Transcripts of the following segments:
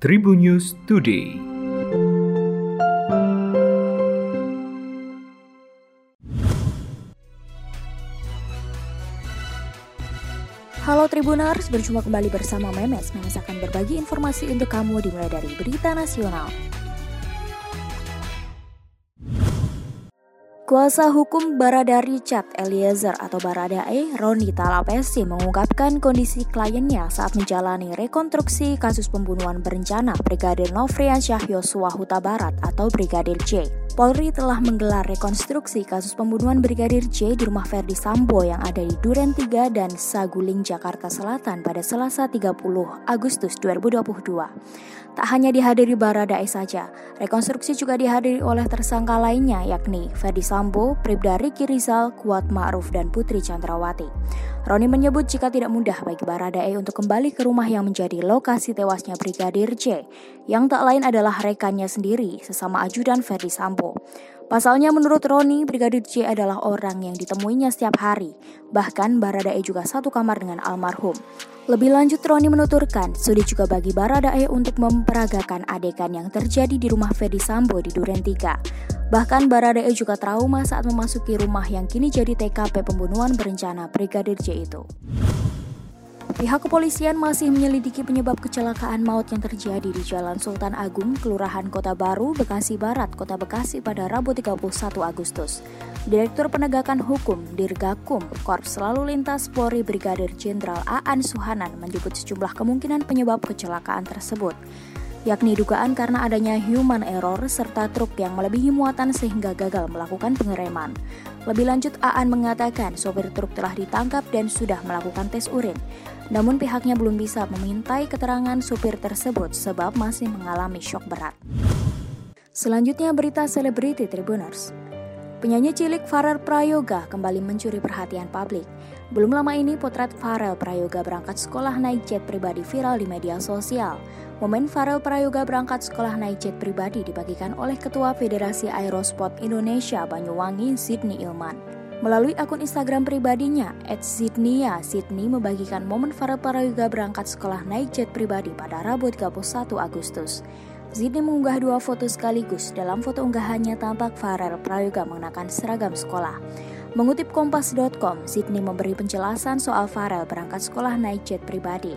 Tribun News Today. Halo Tribuners, berjumpa kembali bersama Memes. Akan berbagi informasi untuk kamu dimulai dari berita nasional, Kuasa hukum Barada Richard Eliezer atau Baradae, Roni Talapesi mengungkapkan kondisi kliennya saat menjalani rekonstruksi kasus pembunuhan berencana Brigadir Nofriansyah Yosua Huta Barat atau Brigadir J. Polri telah menggelar rekonstruksi kasus pembunuhan Brigadir J di rumah Ferdi Sambo yang ada di Duren 3 dan Saguling, Jakarta Selatan pada Selasa 30 Agustus 2022. Tak hanya dihadiri Baradae saja, rekonstruksi juga dihadiri oleh tersangka lainnya yakni Ferdi Sambo, Pribda Riki Rizal, Kuat Ma'ruf, dan Putri Chandrawati. Roni menyebut jika tidak mudah bagi Baradae untuk kembali ke rumah yang menjadi lokasi tewasnya Brigadir J, yang tak lain adalah rekannya sendiri, sesama ajudan Ferdi Sambo. Pasalnya menurut Roni, Brigadir J adalah orang yang ditemuinya setiap hari. Bahkan Baradae juga satu kamar dengan almarhum. Lebih lanjut Roni menuturkan, sudah juga bagi Baradae untuk memperagakan adegan yang terjadi di rumah Fedi Sambo di Duren 3. Bahkan Baradae juga trauma saat memasuki rumah yang kini jadi TKP pembunuhan berencana Brigadir J itu. Pihak kepolisian masih menyelidiki penyebab kecelakaan maut yang terjadi di Jalan Sultan Agung, Kelurahan Kota Baru, Bekasi Barat, Kota Bekasi pada Rabu 31 Agustus. Direktur Penegakan Hukum Dirgakum Korps Lalu Lintas Polri Brigadir Jenderal Aan Suhanan menyebut sejumlah kemungkinan penyebab kecelakaan tersebut yakni dugaan karena adanya human error serta truk yang melebihi muatan sehingga gagal melakukan pengereman. Lebih lanjut, Aan mengatakan sopir truk telah ditangkap dan sudah melakukan tes urin. Namun pihaknya belum bisa memintai keterangan supir tersebut sebab masih mengalami shock berat. Selanjutnya berita selebriti Tribuners. Penyanyi cilik Farel Prayoga kembali mencuri perhatian publik. Belum lama ini potret Farel Prayoga berangkat sekolah naik jet pribadi viral di media sosial. Momen Farel Prayoga berangkat sekolah naik jet pribadi dibagikan oleh Ketua Federasi Aerosport Indonesia Banyuwangi Sydney Ilman. Melalui akun Instagram pribadinya, @sydneya, Sydney membagikan momen Farel Prayoga berangkat sekolah naik jet pribadi pada Rabu 31 Agustus. Zidni mengunggah dua foto sekaligus. Dalam foto unggahannya tampak Farel Prayoga mengenakan seragam sekolah. Mengutip kompas.com, Sydney memberi penjelasan soal Farel berangkat sekolah naik jet pribadi.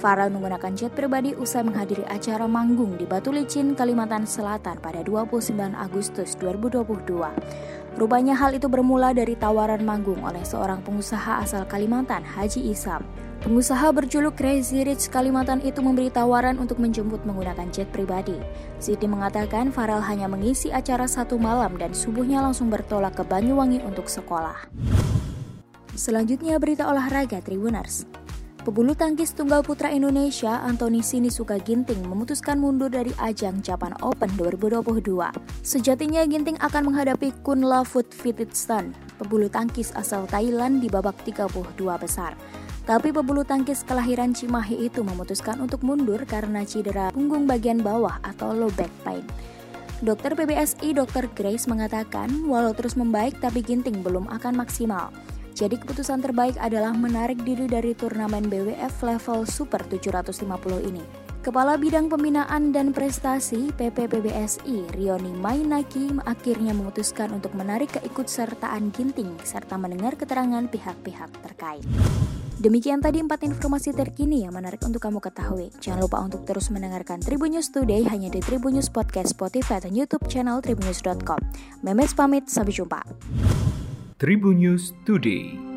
Farel menggunakan jet pribadi usai menghadiri acara manggung di Batu Licin, Kalimantan Selatan pada 29 Agustus 2022. Rupanya hal itu bermula dari tawaran manggung oleh seorang pengusaha asal Kalimantan, Haji Isam. Pengusaha berjuluk Crazy Rich Kalimantan itu memberi tawaran untuk menjemput menggunakan jet pribadi. Siti mengatakan Farel hanya mengisi acara satu malam dan subuhnya langsung bertolak ke Banyuwangi untuk sekolah. Selanjutnya berita olahraga Tribuners. Pebulu tangkis tunggal putra Indonesia Anthony Sinisuka Ginting memutuskan mundur dari ajang Japan Open 2022. Sejatinya Ginting akan menghadapi Kun Lafut Fititstan, pebulu tangkis asal Thailand di babak 32 besar. Tapi pebulu tangkis kelahiran Cimahi itu memutuskan untuk mundur karena cedera punggung bagian bawah atau low back pain. Dokter PBSI Dr. Grace mengatakan, walau terus membaik tapi Ginting belum akan maksimal. Jadi keputusan terbaik adalah menarik diri dari turnamen BWF level Super 750 ini. Kepala Bidang Pembinaan dan Prestasi PPPBSI Rioni Mainaki akhirnya memutuskan untuk menarik keikutsertaan Ginting serta mendengar keterangan pihak-pihak terkait. Demikian tadi empat informasi terkini yang menarik untuk kamu ketahui. Jangan lupa untuk terus mendengarkan Tribun News Today hanya di Tribun News Podcast, Spotify, dan YouTube channel tribunnews.com. Memes pamit, sampai jumpa. Tribun News Today.